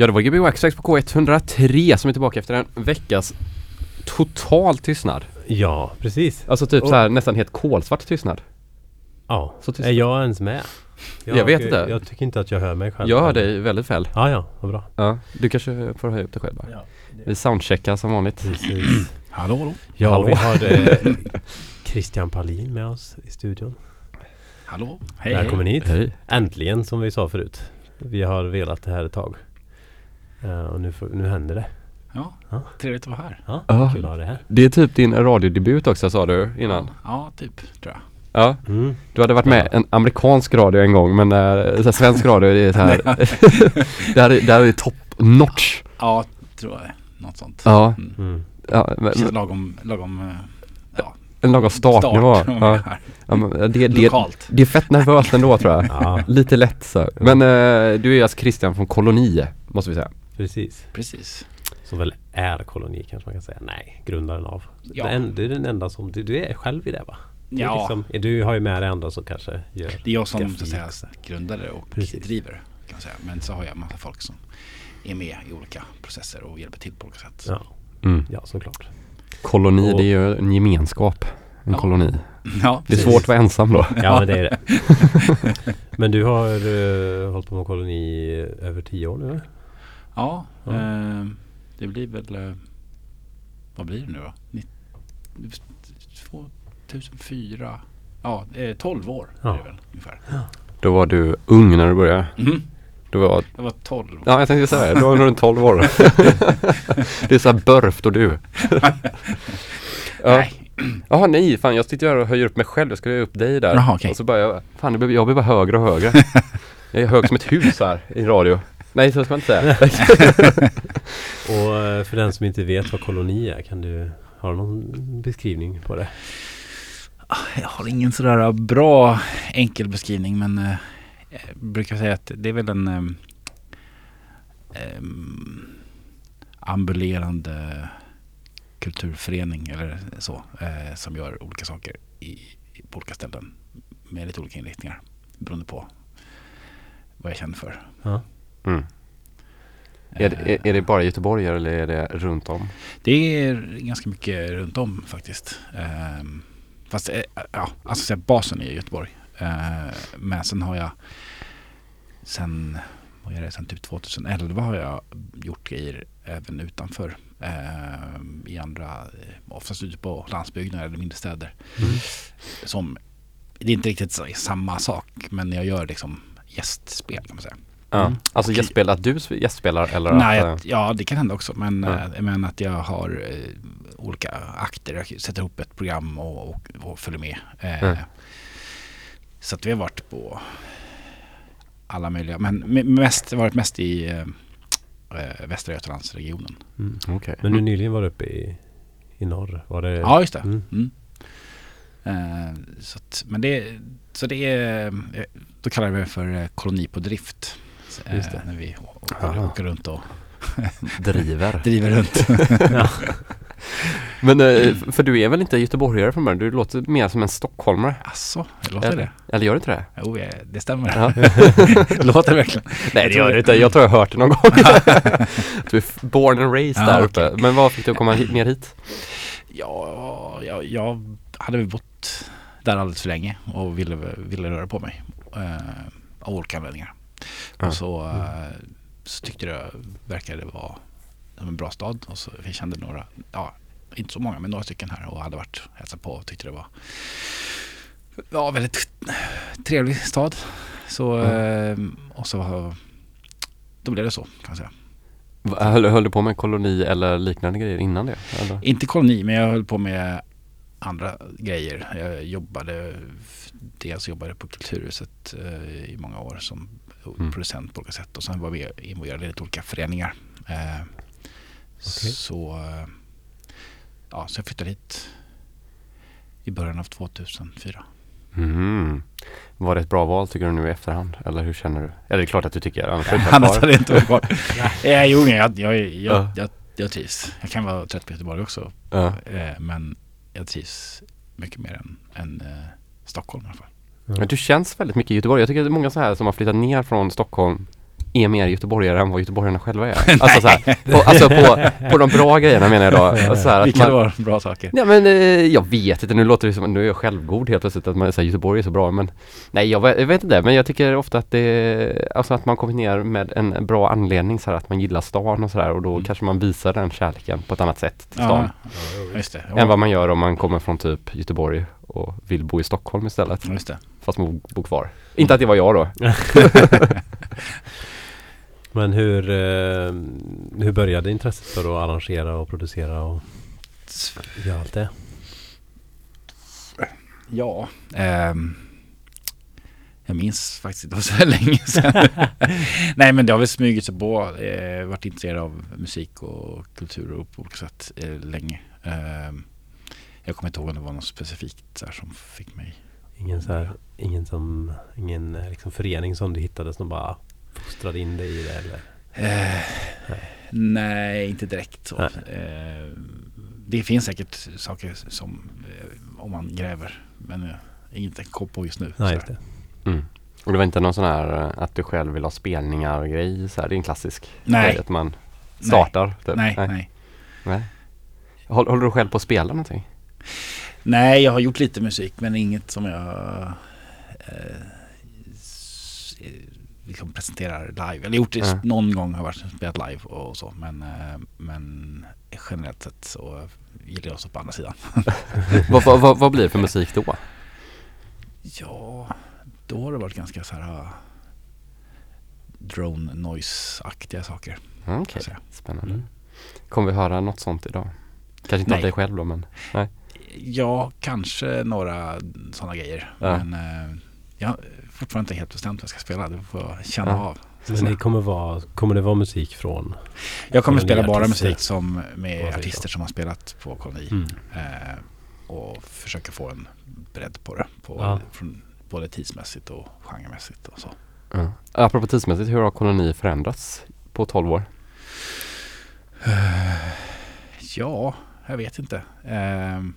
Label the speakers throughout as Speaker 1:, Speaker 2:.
Speaker 1: Ja det var Gbg Waxtrax på K103 som är tillbaka efter en veckas total tystnad.
Speaker 2: Ja, precis.
Speaker 1: Alltså typ
Speaker 2: Och-
Speaker 1: så här nästan helt kolsvart tystnad.
Speaker 2: Ja.
Speaker 1: Så tyst.
Speaker 2: Är jag ens med?
Speaker 1: Jag vet inte.
Speaker 2: Jag tycker inte att jag hör mig själv.
Speaker 1: Jag hör dig väldigt väl.
Speaker 2: Ja, ja. Vad bra.
Speaker 1: Ja, du kanske får höja upp dig själv bara.
Speaker 2: Ja.
Speaker 1: Vi soundcheckar som vanligt.
Speaker 2: Precis.
Speaker 3: Hallå, hallå.
Speaker 2: Ja,
Speaker 1: Hallå.
Speaker 2: vi har eh, Christian Palin med oss i studion.
Speaker 3: Hallå. Hej,
Speaker 2: Välkommen hit.
Speaker 1: Hej.
Speaker 2: Äntligen som vi sa förut. Vi har velat det här ett tag. Eh, och nu, får, nu händer det.
Speaker 3: Ja,
Speaker 2: Ja.
Speaker 3: trevligt att vara här.
Speaker 2: Ja,
Speaker 1: Ja.
Speaker 2: kul att ha det här.
Speaker 1: Det är typ din radiodebut också sa du innan.
Speaker 3: Ja, typ, tror jag.
Speaker 1: Ja,
Speaker 2: Mm.
Speaker 1: du hade varit med en amerikansk radio en gång men äh, så här, svensk radio det är så här Det här är, det här är top notch.
Speaker 3: Ja, tror jag. Något sånt.
Speaker 1: Ja,
Speaker 3: Mm.
Speaker 2: Mm.
Speaker 1: ja men,
Speaker 3: Känns lagom, lagom eh, ja,
Speaker 1: en lagom startnivå.
Speaker 3: start.
Speaker 1: Ja, ja, det, det,
Speaker 3: Lokalt.
Speaker 1: det är fett nervöst ändå tror jag.
Speaker 2: Ja,
Speaker 1: Lite lätt så. Men eh, du är alltså Christian från Koloni måste vi säga.
Speaker 2: Precis.
Speaker 3: Precis.
Speaker 2: Som väl är koloni kanske man kan säga. Nej, grundaren av.
Speaker 3: Ja.
Speaker 2: Det, är, det är den enda som, du, du är själv i det va? Det
Speaker 3: Ja,
Speaker 2: Liksom, du har ju med dig andra som kanske gör
Speaker 3: det är jag som så att
Speaker 2: grafik
Speaker 3: säga,
Speaker 2: också.
Speaker 3: grundare och
Speaker 2: Precis.
Speaker 3: driver. Kan säga. Men så har jag en massa folk som är med i olika processer och hjälper till på olika sätt.
Speaker 2: Ja,
Speaker 1: Mm.
Speaker 2: ja såklart.
Speaker 1: Koloni
Speaker 2: Och-
Speaker 1: det är ju en gemenskap. En
Speaker 3: Ja.
Speaker 1: koloni.
Speaker 3: Ja,
Speaker 1: Det är
Speaker 3: precis.
Speaker 1: svårt att vara ensam då.
Speaker 2: Ja, men det är det. men du har uh, hållit på med koloni i över tio år nu?
Speaker 3: Ja,
Speaker 2: Ja.
Speaker 3: eh, det blir väl... Eh, vad blir det nu då? Ni- 2004? Ja, eh, 12 år
Speaker 2: Ja.
Speaker 3: är det väl ungefär.
Speaker 1: Då var du ung när du började.
Speaker 3: Mhm.
Speaker 1: Du var,
Speaker 3: Jag var 12.
Speaker 1: ja jag tänkte säga det, du var runt 12 år. det är så här Burf och du. ja.
Speaker 3: Nej.
Speaker 1: Jaha nej, fan jag sitter här och höjer upp mig själv. Jag ska höja upp dig där.
Speaker 3: Jaha, okej.
Speaker 1: Och så bara, jag, fan blir, jag blir bara högre och högre. jag är hög som ett hus här i radio. Nej så ska man inte säga.
Speaker 2: Och eh, för den som inte vet vad koloni är, kan du ha någon beskrivning på det?
Speaker 3: Jag har ingen sådär bra enkel beskrivning men eh, jag brukar säga att det är väl en eh, ambulerande kulturförening eller så eh, som gör olika saker i, i, på olika ställen med lite olika inriktningar beroende på vad jag känner för.
Speaker 2: Ja.
Speaker 1: Mm. Är, det- är, är det bara Göteborg eller är det runt om?
Speaker 3: Det är ganska mycket runt om faktiskt. Ehm, fast eh, ja, alltså basen är Göteborg. Ehm, men sen har jag sen, vad är det, sen typ 2011 har jag gjort grejer även utanför. ehm, I andra, eh, oftast ute på landsbygden eller mindre städer.
Speaker 2: Mm.
Speaker 3: Som, det är inte riktigt samma sak men jag gör liksom gästspel kan man säga.
Speaker 1: Ja.
Speaker 2: Mm.
Speaker 1: Alltså
Speaker 3: Och-
Speaker 1: gästspel, att du gästspelar eller
Speaker 3: Nej,
Speaker 1: att, eh,
Speaker 3: att, ja det kan hända också. Men,
Speaker 1: Ja.
Speaker 3: eh, men att jag har eh, olika akter. Jag sätter ihop ett program och, och, och följer med. Eh,
Speaker 1: Mm.
Speaker 3: Så att vi har varit på alla möjliga. Men me- mest, varit mest i eh, eh, Västra Götalandsregionen.
Speaker 2: Mm.
Speaker 1: Okej.
Speaker 2: Men du nyligen var uppe i, i norr? Var det?
Speaker 3: Ja, just det.
Speaker 2: Mm.
Speaker 3: Mm. Eh, så att, men det, så det är, då kallar vi det för koloni på drift. Eh,
Speaker 2: Just det.
Speaker 3: När vi å-
Speaker 1: Aha.
Speaker 3: åker runt och
Speaker 1: Driver.
Speaker 3: driver runt.
Speaker 2: Ja.
Speaker 1: Men eh, för du är väl inte göteborgare från början? Du låter mer som en stockholmare.
Speaker 3: Asså, låter det?
Speaker 1: Eller gör du inte det?
Speaker 3: Jo, det stämmer.
Speaker 1: Ja.
Speaker 3: låter det verkligen.
Speaker 1: Nej det gör du inte. Jag tror jag har hört det någon gång. du är born and raised
Speaker 3: Ja,
Speaker 1: där uppe. Men vad fick du att komma hit, mer hit?
Speaker 3: Ja, jag, jag hade väl bott där alldeles för länge och ville, ville röra på mig. Eh, av olika anledningar. Och så, eh, så tyckte jag verkade vara en bra stad. Och så jag kände några, ja, inte så många, men några stycken här och hade varit och hälsat på och tyckte det var ja, väldigt trevlig stad. Så, eh, och så då blev det så kan man säga.
Speaker 1: Höll, höll du på med koloni eller liknande grejer innan det? Eller?
Speaker 3: Inte koloni, men jag höll på med andra grejer. Jag jobbade, dels jobbade jag på Kulturhuset eh, i många år som
Speaker 1: Mm.
Speaker 3: producent på olika sätt och sen var vi involverade i lite olika föreningar. Eh, Så, eh, ja, så jag flyttade hit i början av 2004.
Speaker 1: Mm. Var det ett bra val tycker du nu i efterhand? Eller hur känner du? Eller det är klart att du tycker annars hade
Speaker 3: Annars det inte varit kvar. Eh, jo, jag, jag, jag,
Speaker 1: Ja.
Speaker 3: jag, jag trivs. Jag kan vara trött på Göteborg också.
Speaker 1: Ja.
Speaker 3: Eh, men jag trivs mycket mer än, än eh, Stockholm i alla fall.
Speaker 1: Men du känns väldigt mycket i Göteborg. Jag tycker att det är många så här som har flyttat ner från Stockholm är mer göteborgare än vad göteborgarna själva är. alltså, så här, på, alltså på, på de bra grejerna menar jag då. Så här,
Speaker 3: Vilka
Speaker 1: man,
Speaker 3: var bra saker?
Speaker 1: Ja men eh, jag vet inte, nu låter det som, nu är jag självgod helt plötsligt att man säger Göteborg är så bra men Nej jag vet, jag vet inte men jag tycker ofta att det, alltså att man kommer ner med en bra anledning så här, att man gillar stan och sådär och då
Speaker 3: Mm.
Speaker 1: kanske man visar den kärleken på ett annat sätt till
Speaker 3: Ja,
Speaker 1: stan.
Speaker 3: det.
Speaker 1: Än vad man gör om man kommer från typ Göteborg och vill bo i Stockholm istället.
Speaker 3: Just det.
Speaker 1: Fast man bor kvar. Inte att det var jag då.
Speaker 2: Men hur, eh, hur började intresset för att arrangera och producera och göra allt det?
Speaker 3: Ja, ehm, jag minns faktiskt inte, så länge sedan. Nej men det har väl smugit sig på. Eh, varit intresserad av musik och kultur och på olika sätt eh, länge. Ehm, jag kommer inte ihåg om det var något specifikt så här, som fick mig.
Speaker 2: Ingen, så här, ingen, som, ingen eh, liksom förening som du hittade som bara fostrade in dig i det eller?
Speaker 3: Eh, nej, inte direkt så.
Speaker 2: Nej.
Speaker 3: Eh, det finns säkert saker som eh, om man gräver. Men eh, inget jag kom på just nu.
Speaker 2: Nej, just det.
Speaker 1: Mm. Och det var inte någon sån här eh, att du själv vill ha spelningar och grej så här, det är en klassisk
Speaker 3: Nej.
Speaker 1: grej att man startar. Typ.
Speaker 3: Nej, nej.
Speaker 1: nej. Håll, håller du själv på att spela någonting?
Speaker 3: Nej, jag har gjort lite musik men inget som jag eh, eh, liksom presenterar live. Eller gjort det
Speaker 1: Ja.
Speaker 3: någon gång har jag varit spelat live och så. Men, eh, men generellt sett så gillar jag att stå på andra sidan.
Speaker 1: vad, vad, vad, vad blir det för musik då?
Speaker 3: Ja, då har det varit ganska så här uh, drone noise-aktiga saker.
Speaker 1: Okej,
Speaker 3: så att säga.
Speaker 1: spännande.
Speaker 2: Mm.
Speaker 1: Kommer vi höra något sånt idag? Kanske inte av
Speaker 3: Nej.
Speaker 1: dig själv då men
Speaker 3: Ja, kanske några sådana grejer.
Speaker 1: Ja.
Speaker 3: Men eh, jag har fortfarande inte helt bestämt vad jag ska spela. Det får jag känna
Speaker 1: Ja.
Speaker 3: av.
Speaker 2: Men det kommer, vara, kommer det vara musik från?
Speaker 3: Jag kommer spela bara
Speaker 2: artister.
Speaker 3: musik som
Speaker 2: Om
Speaker 3: med
Speaker 2: säger
Speaker 3: artister
Speaker 2: så.
Speaker 3: som har spelat på koloni.
Speaker 2: Mm.
Speaker 3: Eh, och försöka få en bredd på det. På,
Speaker 2: Ja.
Speaker 3: från, både tidsmässigt och genremässigt och så.
Speaker 1: ja. Apropå tidsmässigt, hur har koloni förändrats på 12 år?
Speaker 3: Ja, jag vet inte. Ehm,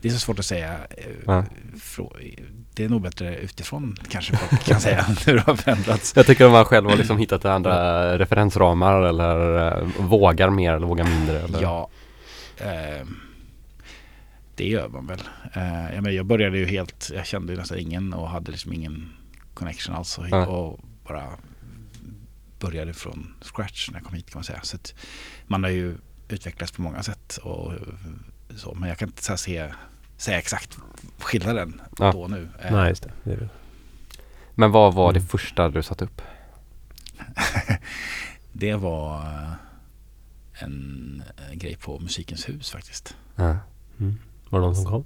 Speaker 3: det är så svårt att säga. eh,
Speaker 1: Ja.
Speaker 3: Det är nog bättre utifrån kanske folk kan säga hur det har förändrats.
Speaker 1: Jag tycker att man själv har liksom hittat andra referensramar eller eh, vågar mer eller vågar mindre. Eller?
Speaker 3: Ja, ehm, det gör man väl. Eh, jag, menar, jag började ju helt, jag kände ju nästan ingen och hade liksom ingen connection alls och,
Speaker 1: Ja.
Speaker 3: och bara började från scratch när jag kom hit kan man säga. Så man har ju utvecklats på många sätt och så, men jag kan inte se, säga exakt skillnaden
Speaker 1: Ja.
Speaker 3: då och nu. Eh,
Speaker 2: Nej, just det. det det.
Speaker 1: Men vad var det
Speaker 2: Mm.
Speaker 1: första du satte upp?
Speaker 3: Det var eh, en, en grej på Musikens hus faktiskt.
Speaker 1: Ja.
Speaker 2: Mm. Var det någon som kom?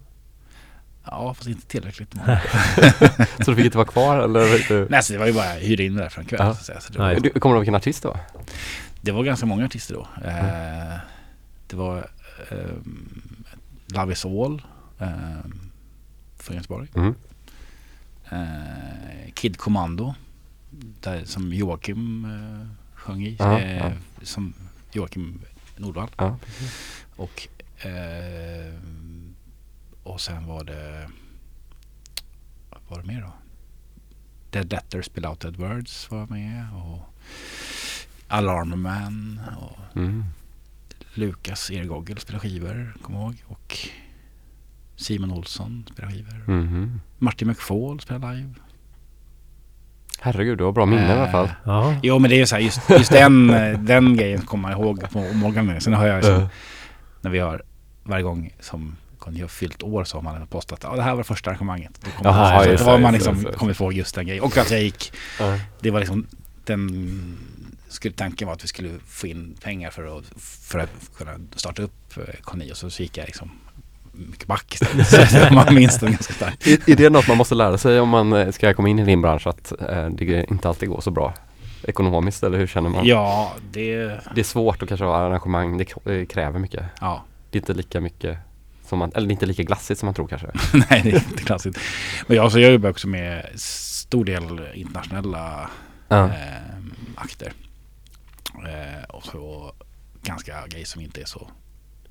Speaker 3: Ja, fast inte tillräckligt många.
Speaker 1: Så du fick inte vara kvar eller?
Speaker 3: Nej, så det var ju bara jag hyrde in det där för en kväll.
Speaker 1: Ja.
Speaker 3: Så att. Så det, var,
Speaker 1: Du, kommer du ihåg vilken artist det var?
Speaker 3: det var ganska många artister då. Eh, det var ehm, Love is all ehm, från Göteborg.
Speaker 1: Mm.
Speaker 3: Eh, Kid Commando där, som Joakim eh, sjöng i.
Speaker 1: Ja,
Speaker 3: eh,
Speaker 1: ja.
Speaker 3: Som Joakim Nordvall.
Speaker 1: Ja.
Speaker 3: Och, eh, och sen var det vad var det mer då? Dead Letters Spill Out Dead Words var med och Alarmman och
Speaker 1: Mm.
Speaker 3: Lukas Ergogel spelar skivor, kommer ihåg. Och Simon Olsson spelar skivor.
Speaker 1: Mhm.
Speaker 3: Martin McFall spelar live.
Speaker 1: Herregud, du har bra minne i alla fall.
Speaker 3: Eh,
Speaker 2: Ja.
Speaker 3: Jo men det är ju så här, just, just den, eh, den grejen kommer jag ihåg på morgonen. Sen har jag liksom,
Speaker 1: Ja.
Speaker 3: när vi har varje gång som Conny har fyllt år så har man postat att det här var första arrangemanget. Då
Speaker 1: Jaha,
Speaker 3: man, så
Speaker 1: just
Speaker 3: har
Speaker 1: det,
Speaker 3: man
Speaker 1: just det,
Speaker 3: liksom kommit ihåg just den grejen. Och att jag gick, det var liksom den skulle, tanken var att vi skulle få in pengar för att, för att kunna starta upp eh, Conny och så, så gick jag liksom mycket back istället. Man minns den ganska starkt.
Speaker 1: Är, är det något man måste lära sig om man eh, ska komma in i din bransch att eh, det inte alltid går så bra ekonomiskt eller hur känner man?
Speaker 3: Ja, det,
Speaker 1: Det är svårt att kanske ha arrangemang, det kräver mycket.
Speaker 3: ja.
Speaker 1: Det är inte lika mycket som man, eller det är inte lika glassigt som man tror kanske.
Speaker 3: Nej, det är inte klassiskt. Men jag, så jag jobbar också med stor del internationella
Speaker 1: Ja.
Speaker 3: eh, akter. Eh, och så ganska grejer som inte är så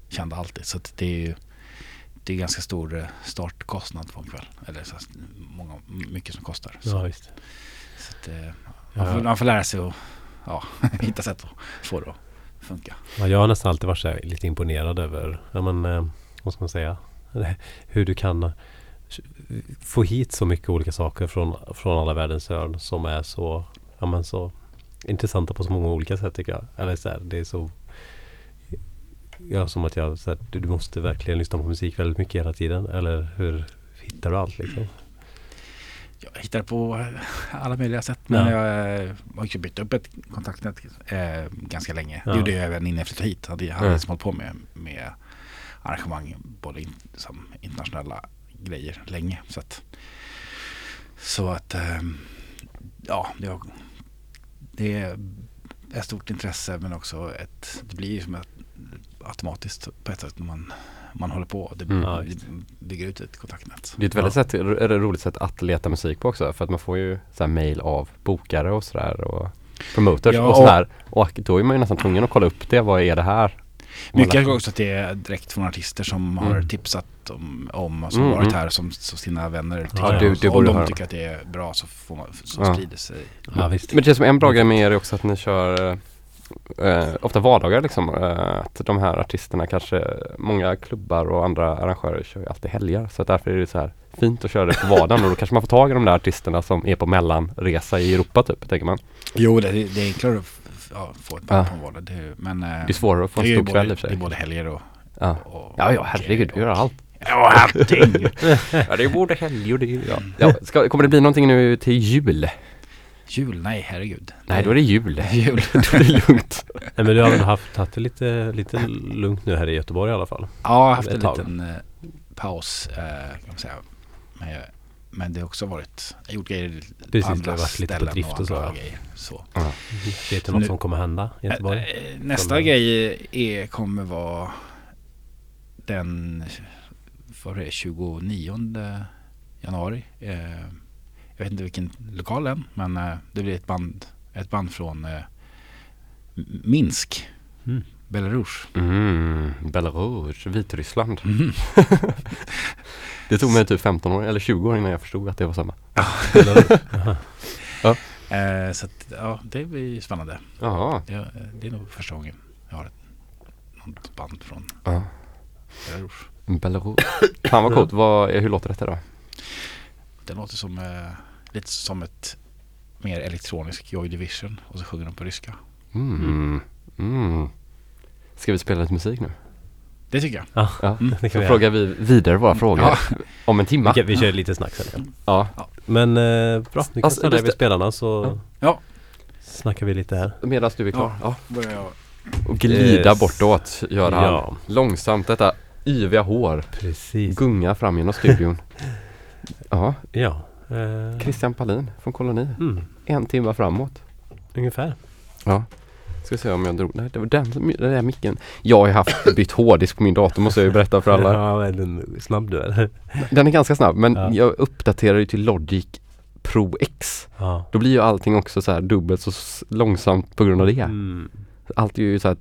Speaker 3: kända alltid. Så det är ju det är ganska stor eh, startkostnad på en kväll. Eller så många, mycket som kostar. Så,
Speaker 2: ja, visst.
Speaker 3: så att, eh, Man, får, man får lära sig att ja, hitta sätt att få det att funka.
Speaker 2: Ja, jag har nästan alltid varit så lite imponerad över, ja men, eh, vad ska man säga, hur du kan eh, få hit så mycket olika saker från, från alla världens hörn som är så, ja men så intressanta på så många olika sätt tycker jag. Eller så här, det är så Ja, som att jag, så här, du, måste verkligen lyssna på musik väldigt mycket hela tiden. Eller hur hittar du allt liksom?
Speaker 3: Jag hittar på eh, alla möjliga sätt. Men
Speaker 2: Ja.
Speaker 3: jag eh, har ju byggt upp ett kontaktnät eh, ganska länge.
Speaker 2: Ja.
Speaker 3: Det gjorde jag även innan jag flyttade hit. Hade, jag hade
Speaker 1: Mm.
Speaker 3: hållit på med, med arrangemang, både in, som internationella grejer länge. Så att, så att eh, ja, har, det är ett stort intresse men också ett, det blir som ett, automatiskt på ett sätt när man, man håller på. Det,
Speaker 1: Mm.
Speaker 2: Ja,
Speaker 3: det bygger ut ett kontaktnät.
Speaker 1: Det är ett väldigt sätt, är det roligt sätt att leta musik på också för att man får ju så här mail av bokare och sådär och promoters
Speaker 3: Ja,
Speaker 1: och sådär. Och då är man ju nästan tvungen att kolla upp det. Vad är det här?
Speaker 3: Mycket är också att det är direkt från artister som har
Speaker 1: Mm.
Speaker 3: tipsat om, om och som
Speaker 1: Mm,
Speaker 3: varit
Speaker 1: mm.
Speaker 3: här som, som sina vänner tycker.
Speaker 2: Ja, du-
Speaker 1: du
Speaker 3: om de
Speaker 1: höra.
Speaker 3: tycker att det är bra så, får man, så
Speaker 1: Ja.
Speaker 3: sprider sig.
Speaker 2: Ja, visst.
Speaker 1: Men det känns som en bra grej med er är också att ni kör eh, ofta vardagar liksom. Eh, att de här artisterna kanske, många klubbar och andra arrangörer kör ju alltid helger. Så att därför är det så här fint att köra det på vardagen och då kanske man får tag i de där artisterna som är på mellanresa i Europa typ, tänker man.
Speaker 3: Jo, det, det är enklare att f- ja, få ett band
Speaker 1: Ja.
Speaker 3: på en vardag. Det, är- men eh,
Speaker 1: Det är svårare att få en stor kväll i och för
Speaker 3: det är
Speaker 1: sig.
Speaker 3: både helger och...
Speaker 1: Ja.
Speaker 3: och
Speaker 1: Ja, ja, herregud, vi gör allt.
Speaker 3: Ja, allting!
Speaker 1: Ja, det är både helg och det är, ja. ja ska, kommer det bli någonting nu till jul?
Speaker 3: Jul? Nej, herregud.
Speaker 1: Nej, då är det jul.
Speaker 3: jul.
Speaker 1: då är det lugnt.
Speaker 2: Nej, men du har väl haft, haft det lite, lite lugnt nu här i Göteborg i alla fall?
Speaker 3: Ja, jag har haft
Speaker 2: Ett
Speaker 3: en
Speaker 2: tag.
Speaker 3: liten eh, paus eh, kan man säga. Men, jag, men det har också varit, jag har gjort grejer
Speaker 2: Precis,
Speaker 3: andra
Speaker 2: har varit lite på
Speaker 3: ställen
Speaker 2: drift och så,
Speaker 3: andra
Speaker 2: ja.
Speaker 3: grejer. Så.
Speaker 2: Vet du något
Speaker 3: Nu-
Speaker 2: som kommer hända i Göteborg?
Speaker 3: Eh, Nästa
Speaker 2: Som-
Speaker 3: grej är, kommer vara den vad är det, 29 januari. Eh, jag vet inte vilken lokal än men eh, det blir ett band, ett band från eh, Minsk,
Speaker 2: Mm.
Speaker 3: Belarus.
Speaker 1: Mm, Belarus, Vitryssland.
Speaker 3: Mhm.
Speaker 1: Det tog mig typ 15 år, eller 20 år innan jag förstod att det var samma.
Speaker 2: Jaha.
Speaker 3: Eh, så att, ja, det blir spännande.
Speaker 1: Jaha.
Speaker 3: Det, det är nog första gången jag har ett något band från
Speaker 1: Ja.
Speaker 3: Belarus.
Speaker 1: Belarus. Fan vad coolt. Vad, hur låter detta då?
Speaker 3: Det låter som eh, lite som ett mer elektronisk Joy Division och så sjunger de på ryska.
Speaker 1: Mm. Mm. Ska vi spela lite musik nu?
Speaker 3: Det tycker jag.
Speaker 2: Ja,
Speaker 1: Ja.
Speaker 3: Mm.
Speaker 2: det kan
Speaker 1: Så
Speaker 2: vi
Speaker 1: frågar vi vidare våra frågor
Speaker 3: Ja.
Speaker 1: om en
Speaker 2: Vi,
Speaker 1: timma.
Speaker 2: kan, vi kör lite snack sen.
Speaker 1: Ja.
Speaker 2: Men eh, bra, vi kan
Speaker 1: Alltså,
Speaker 2: dig
Speaker 1: just
Speaker 2: vid spelarna så
Speaker 3: Ja.
Speaker 2: snackar vi lite här.
Speaker 1: Medan du är klar. Ja. Och glida
Speaker 2: Yes.
Speaker 1: bortåt gör han.
Speaker 2: Ja.
Speaker 1: Långsamt detta yviga hår.
Speaker 2: Precis.
Speaker 1: Gunga fram genom studion. ja.
Speaker 2: Ja. Eh,
Speaker 1: Christian Palin från Koloni.
Speaker 2: mm,
Speaker 1: En timme framåt.
Speaker 2: ungefär.
Speaker 1: Ja. Ska se om jag drog, nej det var den, den där micken. Jag har ju haft bytt hårddisk på min dator måste jag ju berätta för alla.
Speaker 2: Ja, är den snabb du är.
Speaker 1: Den är ganska snabb men
Speaker 2: Ja.
Speaker 1: jag uppdaterar ju till Logic Pro X.
Speaker 2: Ja.
Speaker 1: Då blir ju allting också så här dubbelt så långsamt på grund av det.
Speaker 2: Mm.
Speaker 1: Allt är ju så här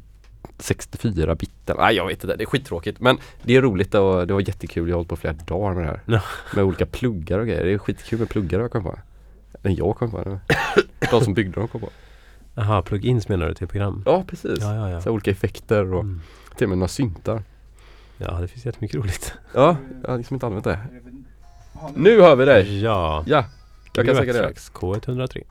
Speaker 1: 64 bit. Nej jag vet inte, det är skittråkigt men det är roligt och det var jättekul. Jag har hållit på flera dagar med det här.
Speaker 2: Ja.
Speaker 1: Med olika pluggar och grejer. Det är skitkul med pluggar har jag kommit på. Eller jag kom på det. De som byggde dem kom på.
Speaker 2: Jaha, plug-ins menar du till program?
Speaker 1: Ja precis.
Speaker 2: Ja, ja,
Speaker 1: Så
Speaker 2: ja.
Speaker 1: här olika effekter och
Speaker 2: Mm.
Speaker 1: till och med några syntar.
Speaker 2: Ja, det finns jättemycket roligt.
Speaker 1: Ja, jag har liksom inte använt det. Nu hör vi dig!
Speaker 2: Ja.
Speaker 1: Ja, jag kan säkert det.
Speaker 2: strax. K103.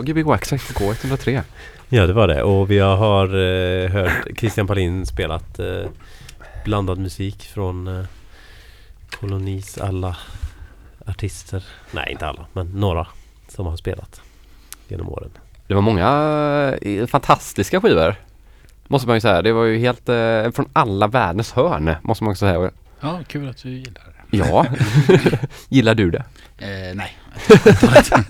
Speaker 1: Var Gbg Waxax på K103.
Speaker 2: Ja det var det och vi har eh, hört Christian Palin spelat eh, blandad musik från eh, Kolonis alla artister. Nej inte alla men några som har spelat genom åren.
Speaker 1: Det var många eh, fantastiska skivor. Måste man ju säga. Det var ju helt eh, från alla världens hörn. Måste man också säga.
Speaker 3: Ja, kul att du gillar det.
Speaker 1: Ja. Gillar du det?
Speaker 3: Eh, nej.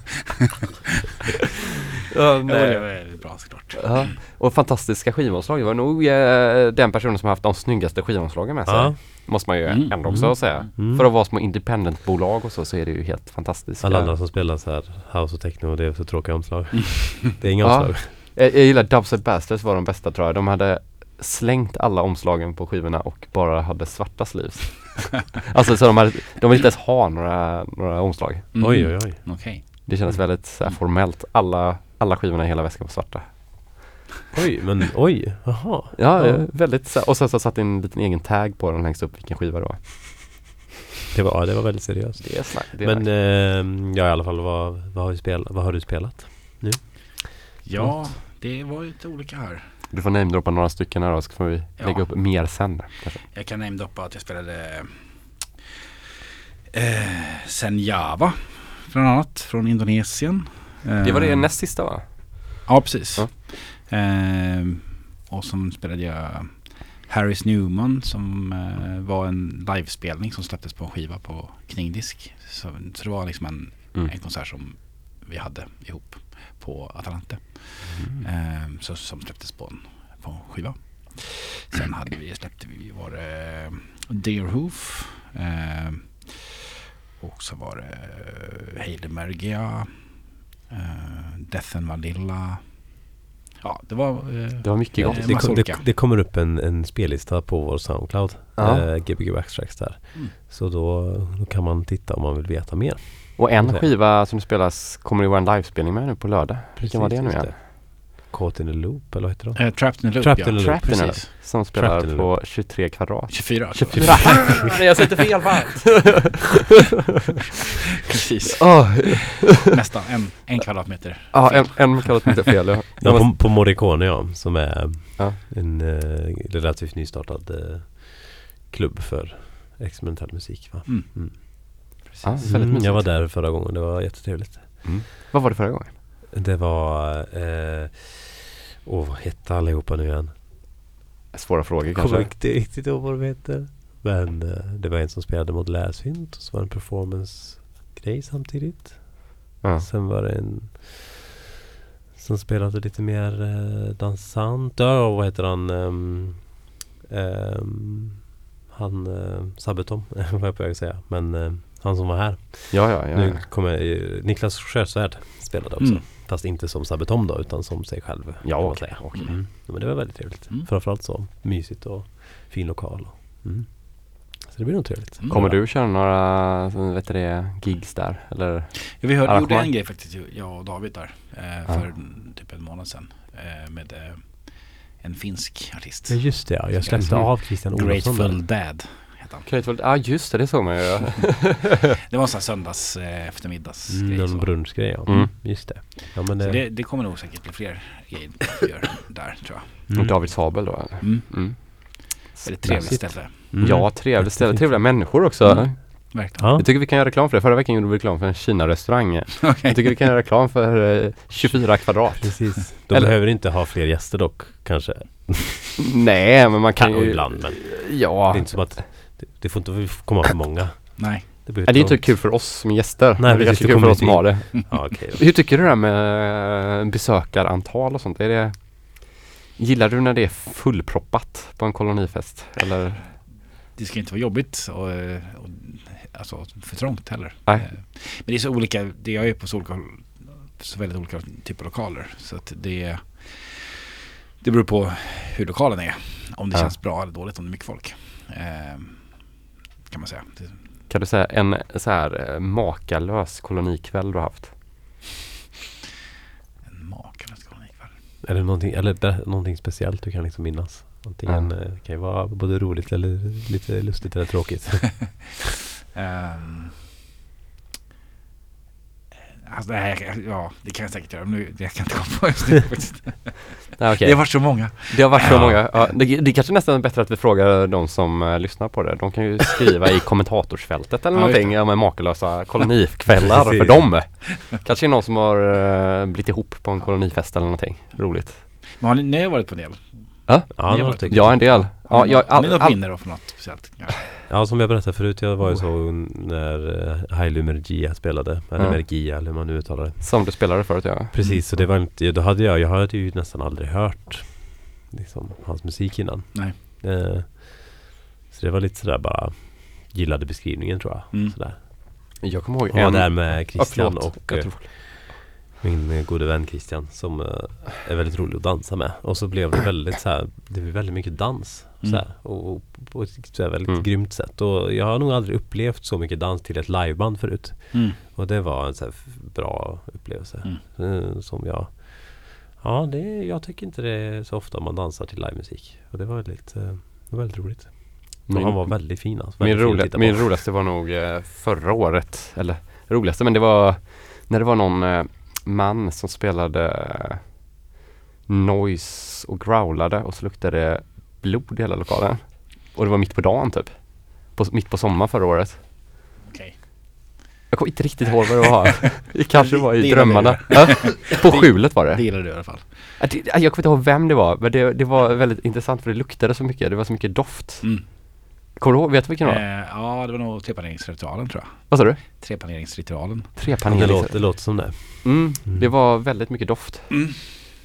Speaker 1: Ja,
Speaker 3: Jo, det var bra såklart.
Speaker 1: Ja, och fantastiska skivomslag. Det var nog eh, den personen som har haft de snyggaste skivomslagen med sig.
Speaker 2: Ja.
Speaker 1: Måste man ju
Speaker 3: Mm,
Speaker 1: ändå också
Speaker 3: mm,
Speaker 1: säga.
Speaker 2: Mm.
Speaker 1: För att vara små independentbolag och så, så är det ju helt fantastiskt.
Speaker 2: Alla andra som spelar så här house och techno det är så tråkiga omslag. Det är inga
Speaker 1: Ja.
Speaker 2: omslag.
Speaker 1: Jag, jag gillar Dubstep Bastards var de bästa tror jag. De hade slängt alla omslagen på skivorna och bara hade svarta sleeves. alltså så de, hade, de vill inte ens ha några, några omslag.
Speaker 3: Mm.
Speaker 2: Oj oj oj.
Speaker 3: Okej.
Speaker 1: Det kändes väldigt så här, formellt. Alla alla skivorna i hela väskan var svarta.
Speaker 2: Oj, men oj, jaha.
Speaker 1: Ja,
Speaker 2: Ja.
Speaker 1: väldigt så, Och sen så satt en liten egen tag på den längst upp vilken skiva det var.
Speaker 2: Det var, ja, det var väldigt seriöst.
Speaker 1: Det är snack. Det är
Speaker 2: Men eh, ja, i alla fall, vad, vad, har, vi spel, vad har du spelat?
Speaker 3: Ja, det var lite olika här.
Speaker 1: Du får namedroppa några stycken här då så får vi
Speaker 3: Ja.
Speaker 1: lägga upp mer sen. Kanske.
Speaker 3: Jag kan namedroppa att jag spelade eh, Senjava bland annat från Indonesien.
Speaker 1: Det var det
Speaker 3: Eh,
Speaker 1: näst sista va?
Speaker 3: Ja, precis.
Speaker 1: Ja.
Speaker 3: Eh, och som spelade jag Harris Newman som eh, var en livespelning som släpptes på en skiva på kningdisk. Så, så det var liksom en,
Speaker 1: Mm.
Speaker 3: en konsert som vi hade ihop på Atalante.
Speaker 1: Mm.
Speaker 3: Eh, så, som släpptes på en, på en skiva. Sen hade vi, släppte vi, var det Deerhoof. Eh, och så var det eh, Heidemergia. Eh, Death and Vanilla. Ja, det var... Eh,
Speaker 1: Det var mycket gott.
Speaker 3: Eh,
Speaker 2: Det, kom, det, det kommer upp en, en spellista på vår Soundcloud.
Speaker 1: Ja.
Speaker 2: Eh, Gbg Backtracks där.
Speaker 3: Mm.
Speaker 2: Så då, då kan man titta om man vill veta mer.
Speaker 1: Och en skiva som spelas kommer det vara en livespelning med nu på lördag. Vilken var det nu igen?
Speaker 2: Caught in a loop, eller vad heter det?
Speaker 3: eh, Trapped in a Loop,
Speaker 2: Trapped
Speaker 3: ja.
Speaker 2: in a Loop,
Speaker 1: Trapped in a
Speaker 3: Precis.
Speaker 1: Som spelar på 23 kvadrat.
Speaker 3: 24.
Speaker 1: 24! jag sätter fel fall!
Speaker 3: Precis.
Speaker 1: oh,
Speaker 3: Nästan en, en kvadratmeter.
Speaker 1: ja, en, en kvadratmeter fel ja.
Speaker 2: Ja, på, på Morricone ja, som är
Speaker 1: Ja.
Speaker 2: en eh, relativt nystartad eh, klubb för experimentell musik. Va?
Speaker 3: Mm.
Speaker 2: Mm.
Speaker 1: Ja,
Speaker 2: Mm, jag var där förra gången, det var jättetrevligt.
Speaker 1: Mm. Vad var det förra gången?
Speaker 2: Det var... Eh, åh, vad hette allihopa nu igen?
Speaker 1: Svåra frågor
Speaker 2: Jag kommer
Speaker 1: kanske?
Speaker 2: inte riktigt ihåg vad de heter. Men eh, det var en som spelade modulärsynt och så var det en performance-grej samtidigt.
Speaker 1: Ja.
Speaker 2: Sen var det en som spelade lite mer eh, dansant. Ja, vad heter han? Um, um, han uh, Sabetom, vad jag på väg att säga. Men eh, han som var här.
Speaker 1: Ja, ja, ja.
Speaker 2: Nu kommer Niklas Sjösvärd spelade också.
Speaker 3: Mm.
Speaker 2: Fast inte som Sabetom då, utan som sig själv.
Speaker 1: Ja, okej,
Speaker 2: säga.
Speaker 1: okej.
Speaker 2: Mm. Ja, Men det var väldigt trevligt.
Speaker 3: Mm.
Speaker 2: Framförallt så mysigt och fin lokal. Och, mm. Så det blir nog trevligt.
Speaker 3: Mm.
Speaker 1: Kommer du köra några vet du det, gigs där? Eller?
Speaker 3: Ja, vi hörde, gjorde en grej faktiskt, jag och David där. Eh,
Speaker 1: Ja.
Speaker 3: för en- typ en månad sedan. Eh, med eh, en finsk artist.
Speaker 2: Ja just det ja, jag släppte
Speaker 1: Mm.
Speaker 2: av Christian Olofsson.
Speaker 3: Grateful. Dad heter han.
Speaker 1: Grateful Ja, just det, det såg man ju.
Speaker 3: Det var en sån här söndags eh, eftermiddagsgrej.
Speaker 2: Mm, någon
Speaker 3: så.
Speaker 2: brunchgrej ja.
Speaker 1: Mm.
Speaker 2: Just det. Ja men det,
Speaker 3: det, det kommer nog säkert bli fler grejer gör där tror jag.
Speaker 2: mm.
Speaker 1: David Sabel då? eller?
Speaker 3: Mm.
Speaker 1: Mm.
Speaker 3: Väldigt trevligt
Speaker 2: Mässigt.
Speaker 3: ställe.
Speaker 2: Mm.
Speaker 1: Ja, trevligt ställe. Trevliga människor också.
Speaker 3: Mm. Verkligen.
Speaker 2: Ja.
Speaker 1: Jag tycker vi kan göra reklam för det. Förra veckan gjorde vi reklam för en Kina-restaurang.
Speaker 3: Okej.
Speaker 1: Jag tycker vi kan göra reklam för eh, 24 kvadrat.
Speaker 2: Precis. De
Speaker 1: Eller-
Speaker 2: behöver inte ha fler gäster dock kanske.
Speaker 1: Nej, men man kan
Speaker 2: Kan
Speaker 1: ju...
Speaker 2: ibland men
Speaker 1: Ja.
Speaker 2: det är inte som att det, det får inte komma för många.
Speaker 3: Nej.
Speaker 2: Det,
Speaker 1: Nej, det är inte
Speaker 2: inte
Speaker 1: kul för oss som gäster.
Speaker 2: Nej,
Speaker 1: det är kanske
Speaker 2: det
Speaker 1: kul för oss som
Speaker 2: inte
Speaker 1: har det.
Speaker 2: Ja, då.
Speaker 1: Hur tycker du det här med eh, besökarantal och sånt? Är det... Gillar du när det är fullproppat på en kolonifest? Eller?
Speaker 3: Det ska inte vara jobbigt och, eh, och alltså för trångt heller.
Speaker 1: Nej.
Speaker 3: Eh, Men det är så olika, det jag är på så, olika, så väldigt olika typer av lokaler. Så att det, det beror på hur lokalen är. Om det
Speaker 1: Ja.
Speaker 3: känns bra eller dåligt, om det är mycket folk. Eh, kan man säga. Det,
Speaker 1: Kan du säga en så här eh, makalös kolonikväll du har haft?
Speaker 3: en makalös kolonikväll.
Speaker 2: Är det någonting, eller ber- någonting speciellt du kan liksom minnas? Antingen
Speaker 1: Ja.
Speaker 2: eh, kan ju vara både roligt eller lite lustigt eller tråkigt.
Speaker 3: Ehm, Alltså här, ja det kan jag säkert göra. Men nu, det kan jag inte komma på just nu faktiskt.
Speaker 1: Nej, okej.
Speaker 3: Det har varit så många.
Speaker 1: Det har varit så
Speaker 3: Ja.
Speaker 1: många. Ja, det, det kanske nästan är bättre att vi frågar de som eh, lyssnar på det. De kan ju skriva i kommentatorsfältet eller
Speaker 3: Ja,
Speaker 1: någonting om makalösa kolonikvällar för dem. Kanske någon som har uh, blivit ihop på en kolonifest eller någonting roligt.
Speaker 3: Men har ni, ni har varit på en del?
Speaker 2: ja, stycken.
Speaker 1: Ja, en del. Ja, jag,
Speaker 3: har ni
Speaker 1: all,
Speaker 3: något
Speaker 1: all,
Speaker 3: minne då för något speciellt? Ja.
Speaker 2: Ja, som jag berättade förut, jag var ju
Speaker 1: Oh.
Speaker 2: så när uh, Haile Mergia spelade. Eller
Speaker 1: Ja.
Speaker 2: Mergia, eller hur man nu uttalar det.
Speaker 1: som du spelade förut ja.
Speaker 2: Precis, så det var inte, då hade jag, jag hade ju nästan aldrig hört liksom, hans musik innan.
Speaker 3: Nej.
Speaker 2: Eh, så det var lite sådär bara, gillade beskrivningen tror jag.
Speaker 3: Mm.
Speaker 2: Sådär.
Speaker 1: Jag kommer ihåg
Speaker 2: Och var där med Christian
Speaker 1: förlåt.
Speaker 2: och eh,
Speaker 1: tror-
Speaker 2: Min eh, gode vän Christian som eh, är väldigt rolig att dansa med. Och så blev det väldigt så här, det blev väldigt mycket dans. Så
Speaker 3: Mm.
Speaker 2: här, och, och på ett så väldigt
Speaker 1: Mm.
Speaker 2: grymt sätt. Och jag har nog aldrig upplevt så mycket dans till ett liveband förut.
Speaker 3: Mm.
Speaker 2: Och det var en så här bra upplevelse.
Speaker 3: Mm.
Speaker 2: eh, Som jag Ja, det, jag tycker inte det är så ofta man dansar till livemusik. Och det var väldigt, det var väldigt roligt.
Speaker 1: Min-
Speaker 2: han var väldigt fin alltså.
Speaker 1: Min,
Speaker 2: Väldigt fin
Speaker 1: roliga,
Speaker 2: titta
Speaker 1: min roligaste var nog förra året, eller roligaste, men det var när det var någon man som spelade eh, noise och growlade och så luktade det blod i hela lokalen. Och det var mitt på dagen typ. På, mitt på sommaren förra året.
Speaker 3: Okej.
Speaker 1: Jag kommer inte riktigt ihåg vad det var. Det kanske var i drömmarna. Ja, på skjulet var
Speaker 3: Det
Speaker 1: det.
Speaker 3: gillar du i alla fall.
Speaker 1: Jag kommer inte ihåg vem det var, men det, det var väldigt intressant för det luktade så mycket. Det var så mycket doft.
Speaker 3: Mm.
Speaker 1: Kommer du ihåg? Vet du vilken det var?
Speaker 3: Eh, ja, det var nog treplaneringsritualen tror jag.
Speaker 1: Vad sa du?
Speaker 3: Treplaneringsritualen.
Speaker 1: Tre
Speaker 2: det, låter, det låter som det.
Speaker 1: Mm,
Speaker 2: Mm.
Speaker 1: det var väldigt mycket doft.
Speaker 3: Mm.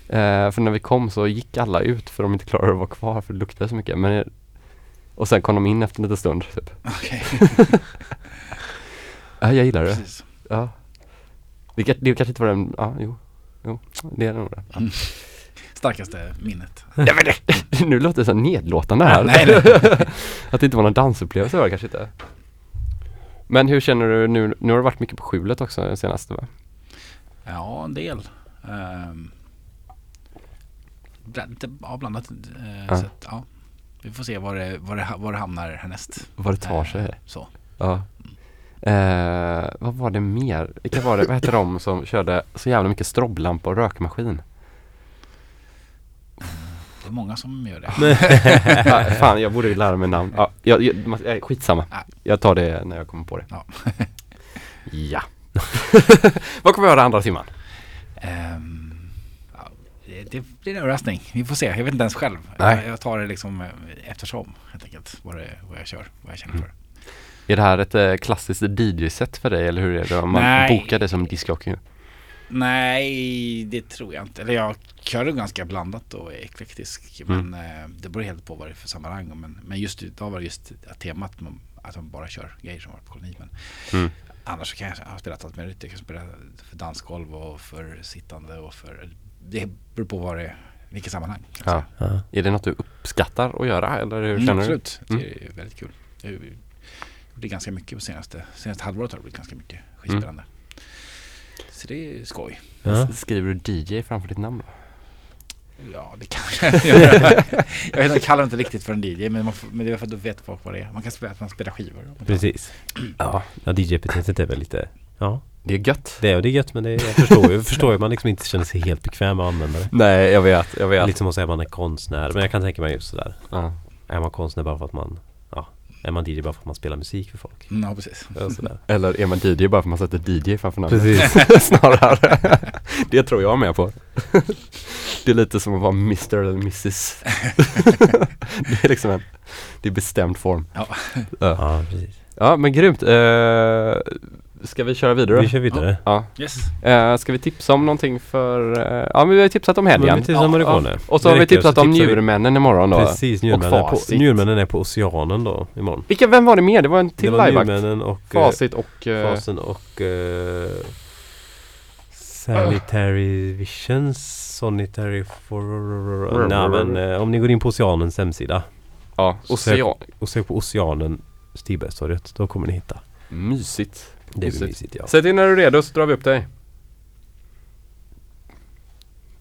Speaker 1: Eh, för när vi kom så gick alla ut för de inte klarade att vara kvar för det luktade så mycket. Men, och sen kom de in efter en liten stund. Typ.
Speaker 3: Okej,
Speaker 1: Ja, jag gillar det.
Speaker 3: precis.
Speaker 1: Ja. Det, det kanske inte var den, ja jo. Jo, det är nog det. Ja.
Speaker 3: Starkaste minnet.
Speaker 1: Ja, men det, nu låter det så nedlåtande här.
Speaker 3: Nej, nej.
Speaker 1: Att det inte var någon dansupplevelse var det kanske inte. Men hur känner du nu? Nu har du varit mycket på skjulet också den senaste va?
Speaker 3: Ja, en del. Um, lite avblandat. eh,
Speaker 1: Ja.
Speaker 3: Så att, ja. Vi får se var det, var det, var det hamnar härnäst.
Speaker 1: Vad det tar sig.
Speaker 3: Så.
Speaker 1: Ja. Eh, vad var det mer? Vilka var det? Vad hette de som körde så jävla mycket stroblampa och rökmaskin?
Speaker 3: Det är många som gör det.
Speaker 1: fan, jag borde ju lära mig namn. Ja, jag, jag, eh, skitsamma.
Speaker 3: Ja.
Speaker 1: Jag tar det när jag kommer på det.
Speaker 3: Ja.
Speaker 1: ja. vad kommer vi göra andra timman?
Speaker 3: Ehm, ja, det, det blir en överraskning. Vi får se. Jag vet inte ens själv.
Speaker 1: Nej.
Speaker 3: Jag, jag tar det liksom eh, eftersom helt enkelt. Vad, det, vad jag kör. Vad jag känner för.
Speaker 1: Är det här ett eh, klassiskt DJ-set för dig eller hur är det? Om man
Speaker 3: Nej.
Speaker 1: bokar det som discjockey?
Speaker 3: Nej, det tror jag inte. Eller jag kör det ganska blandat och eklektisk.
Speaker 1: Mm.
Speaker 3: Men eh, det beror helt på vad det är för sammanhang. Men, men just idag var det just temat man- att man bara kör grejer som var på koloni. Men
Speaker 1: Mm.
Speaker 3: annars kan jag ha spelat allt möjligt. Jag kan spela för dansgolv och för sittande och för... Det beror på vad det är, vilket sammanhang.
Speaker 1: Ja.
Speaker 2: Ja.
Speaker 1: Är det något du uppskattar att göra eller hur
Speaker 3: Mm,
Speaker 1: känner
Speaker 3: absolut,
Speaker 1: Mm.
Speaker 3: det är väldigt kul. Jag har gjort ganska mycket på senaste, senaste halvåret har det blivit ganska mycket skivspelande. Så det är skoj.
Speaker 2: Ja.
Speaker 1: Skriver du DJ framför ditt namn då?
Speaker 3: Ja, det kan jag göra. Jag vet, de kallar det inte riktigt för en DJ, men, man får, men det är för att då vet folk vad det är. Man kan spela, att man spelar skivor.
Speaker 2: Precis.
Speaker 1: Ja.
Speaker 2: Ja, DJ-epitetet är väl lite Ja,
Speaker 1: Det är gött.
Speaker 2: det är, det är gött men det är, jag förstår ju, förstår ju man liksom inte känner sig helt bekväm med att använda det.
Speaker 1: Nej, jag vet, jag vet.
Speaker 2: Lite som att säga att man är konstnär. Men jag kan tänka mig just sådär.
Speaker 1: Ja.
Speaker 2: Är man konstnär bara för att man är man DJ bara för att man spelar musik för folk?
Speaker 3: Mm, Ja, precis.
Speaker 1: Eller är man DJ bara för att man sätter DJ framför namnet?
Speaker 2: Precis.
Speaker 1: Snarare. det tror jag med på. det är lite som att vara Mr eller Mrs. det är liksom en, det är bestämd form.
Speaker 3: Ja.
Speaker 2: Ja, precis.
Speaker 1: Ja men grymt. Uh, ska vi köra vidare?
Speaker 2: Vi kör vidare.
Speaker 1: Ja.
Speaker 3: Yes.
Speaker 1: Eh, ska vi tipsa om någonting för, eh, ja men vi har ju tipsat om helgen.
Speaker 2: Men vi tipsar om
Speaker 1: ja. Och så har
Speaker 2: Det
Speaker 1: vi tipsat om
Speaker 2: vi-
Speaker 1: njurmännen imorgon då.
Speaker 2: Precis, njurmännen är, på,
Speaker 1: Facit.
Speaker 2: njurmännen är på Oceanen då imorgon.
Speaker 1: Vilka, vem var det mer? Det var en
Speaker 2: Det
Speaker 1: till
Speaker 2: var
Speaker 1: liveakt.
Speaker 2: njurmännen och eh,
Speaker 1: Facit och... eh,
Speaker 2: Fasen och uh, Sanitary Visions Sanitary for... Nej men eh, om ni går in på Oceanens hemsida
Speaker 1: ja, Ocean.
Speaker 2: och söker på Oceanen Stigbergstorget då kommer ni hitta.
Speaker 1: Mysigt.
Speaker 2: Det är
Speaker 1: Mysigt.
Speaker 2: mysigt ja.
Speaker 1: Säg till när du är redo så drar vi upp dig.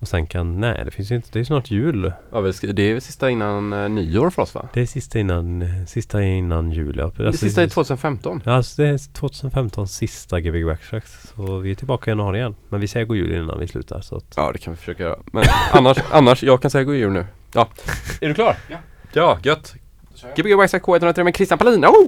Speaker 2: Och sen kan, nej det finns ju inte, det är snart jul.
Speaker 1: Ja, det är sista innan eh, nyår för oss va?
Speaker 2: Det är sista innan, eh, sista innan jul ja.
Speaker 1: Det sista är 2015.
Speaker 2: Ja, alltså det är 2015 sista Gbg Backtracks. Så vi är tillbaka i januari igen. Men vi säger god jul innan vi slutar så att
Speaker 1: Ja det kan vi försöka göra. Men annars, annars, jag kan säga god jul nu. Ja. Är du klar?
Speaker 3: Ja.
Speaker 1: Ja, gött. Gbg Waxax K103 med Christian Palin. Oh!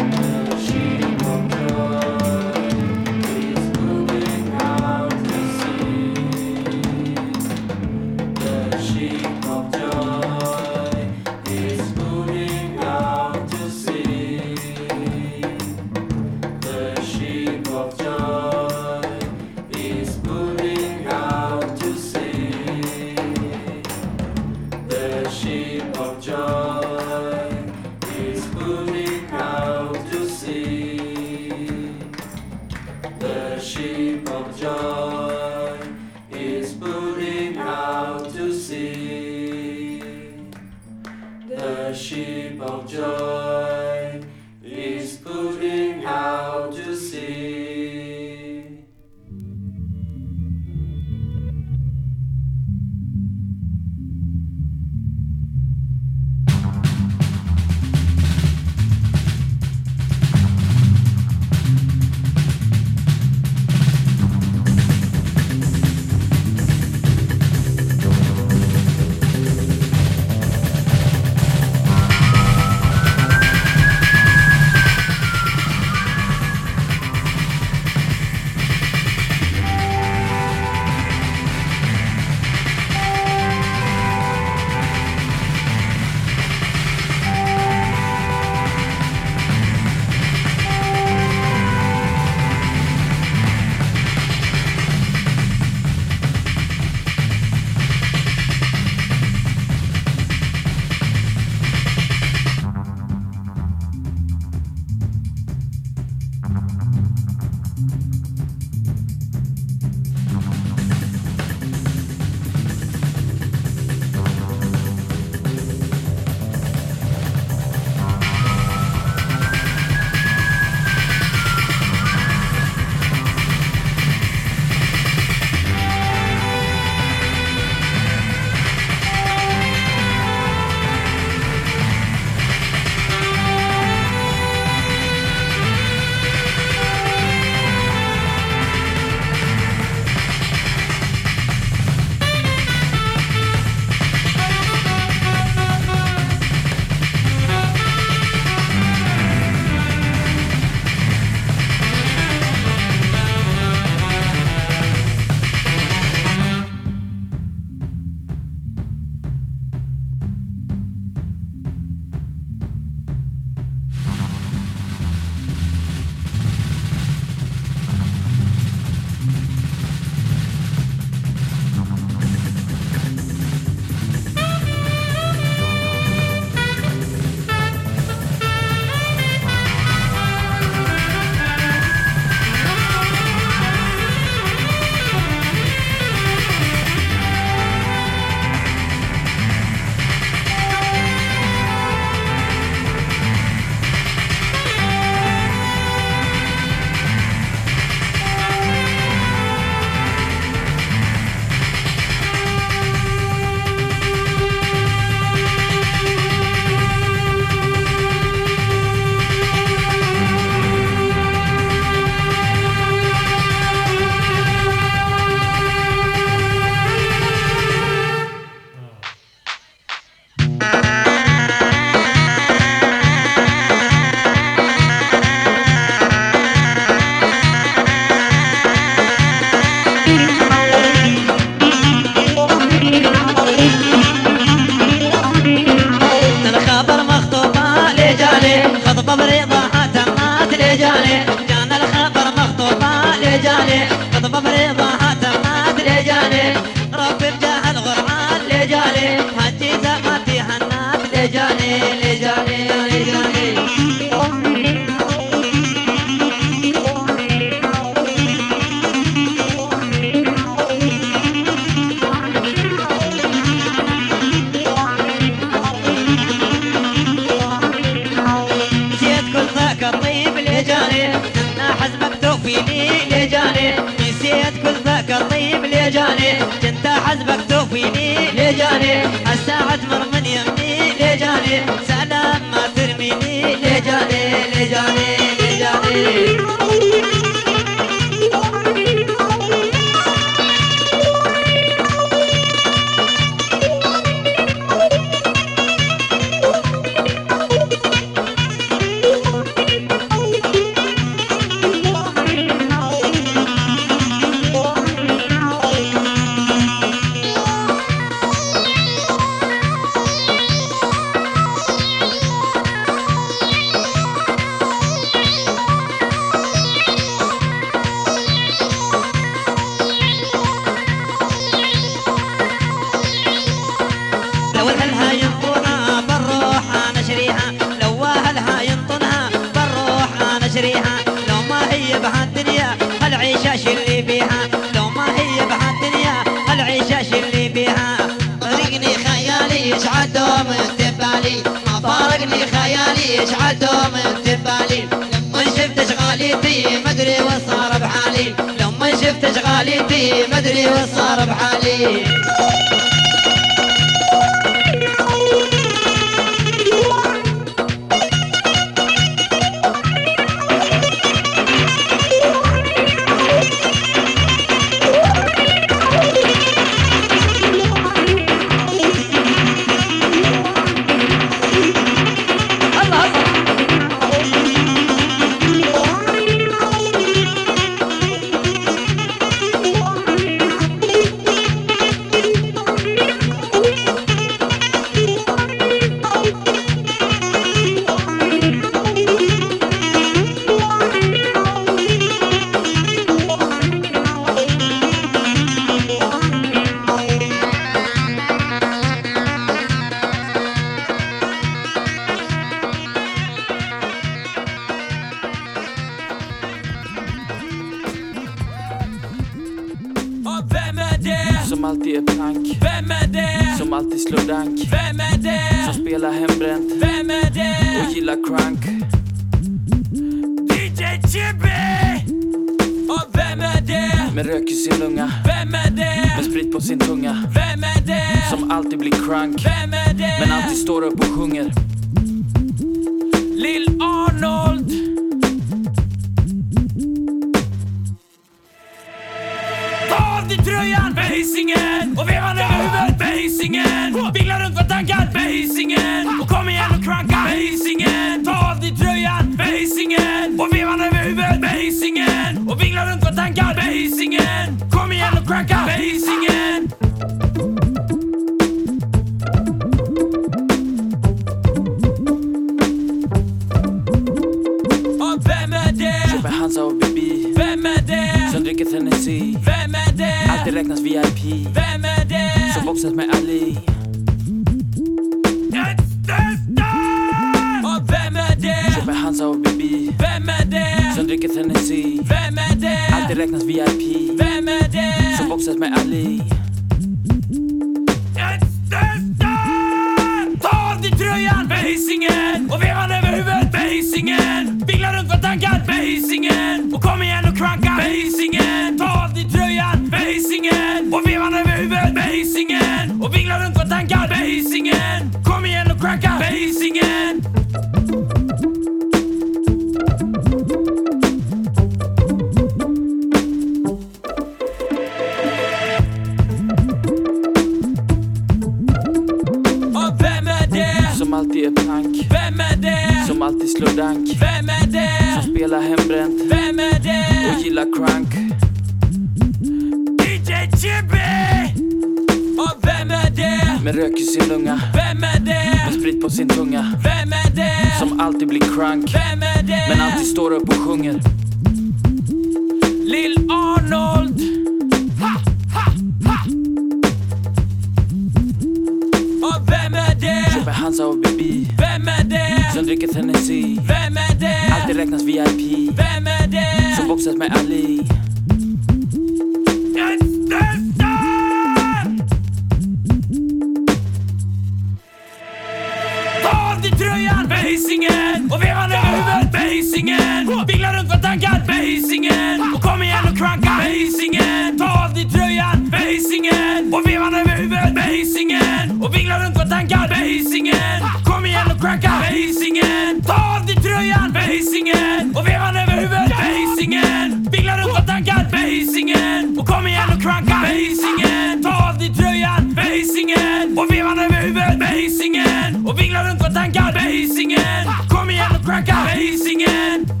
Speaker 4: Basingen! Ta av dig tröjan! Basingen! Och vevan över huvudet! Basingen! Och vingla runt
Speaker 5: på
Speaker 4: tankar! Basingen! Kom igen och
Speaker 6: cracka! Basingen!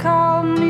Speaker 6: call me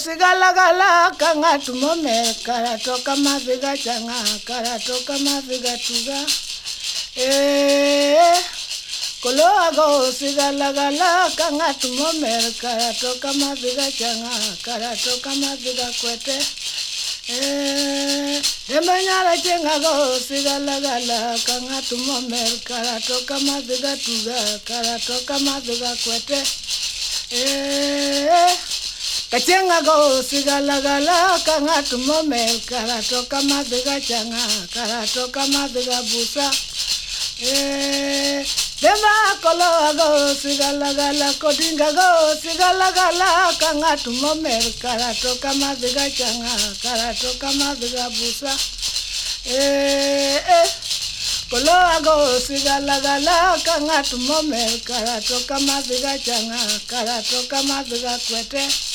Speaker 7: karasigala-gala kang'atumome karatoka maviga chang'a karatoka maviga tuga eh. koloago sigala-gala kang'atumomer karatoka maviga chang'a karatoka maviga kwete eh. Emanyala chengago sigala-gala kang'atumomer karatoka maviga tuga karatoka maviga kwete eh. Kachenga go sigala gala kanga tumo tumomel karatoka madiga changa karatoka madiga busa. Eh, Dema kolo go sigala gala kodinga go sigala gala kanga tumo tumomel karatoka madiga changa karatoka madiga busa. Eh, eh. Kolo go sigala gala kanga tumomel karatoka madiga changa karatoka madiga kwete.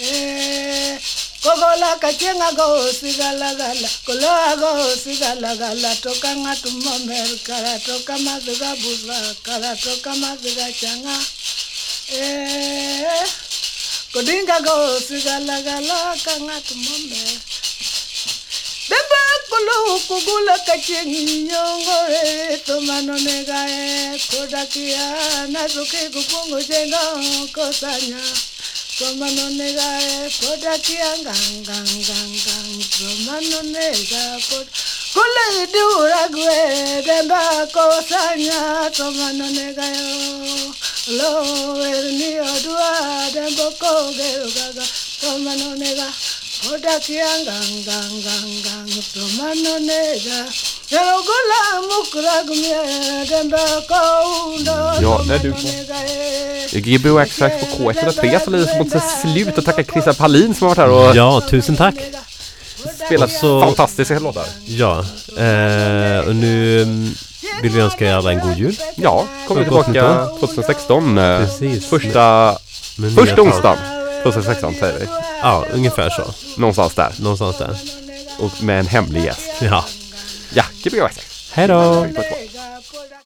Speaker 7: Eh, kovola kacenga gosi galagala koloa gosi galagala toka ngatu momel kala toka mazi gabuza kala toka mazi gacanga eh, kodinga gosi galagala ka ngatu momel. Bembe kolo kogola kacengi nyongo eh, etomano negae kodakia nazoke gupungo jenga kosanya. Promanonega kodakia gang gang gang. Gang Promanonega pod Kule duragwe demba kosanya. Promanonega yo. Lo erni odua dembo koge gaga Promanonega kodakia gang gang gang. Gang Promanonega
Speaker 1: Ja, när du får- GBO Extract på K103 så det mot ett slut och tacka Christian Palin som har varit här och
Speaker 2: Ja, tusen tack!
Speaker 1: spelat
Speaker 2: så-
Speaker 1: fantastiska låtar.
Speaker 2: Ja, eh, och nu mm, vill vi önska er alla en god jul.
Speaker 1: Ja, kommer tillbaka
Speaker 2: nytt år.
Speaker 1: 2016. eh,
Speaker 2: Precis.
Speaker 1: Första,
Speaker 2: Med
Speaker 1: första onsdagen 2016 säger vi.
Speaker 2: Ja, ungefär så.
Speaker 1: Någonstans där.
Speaker 2: Någonstans där.
Speaker 1: Och med en hemlig gäst.
Speaker 2: Ja.
Speaker 1: Ja, GBO Extract.
Speaker 2: Hej då!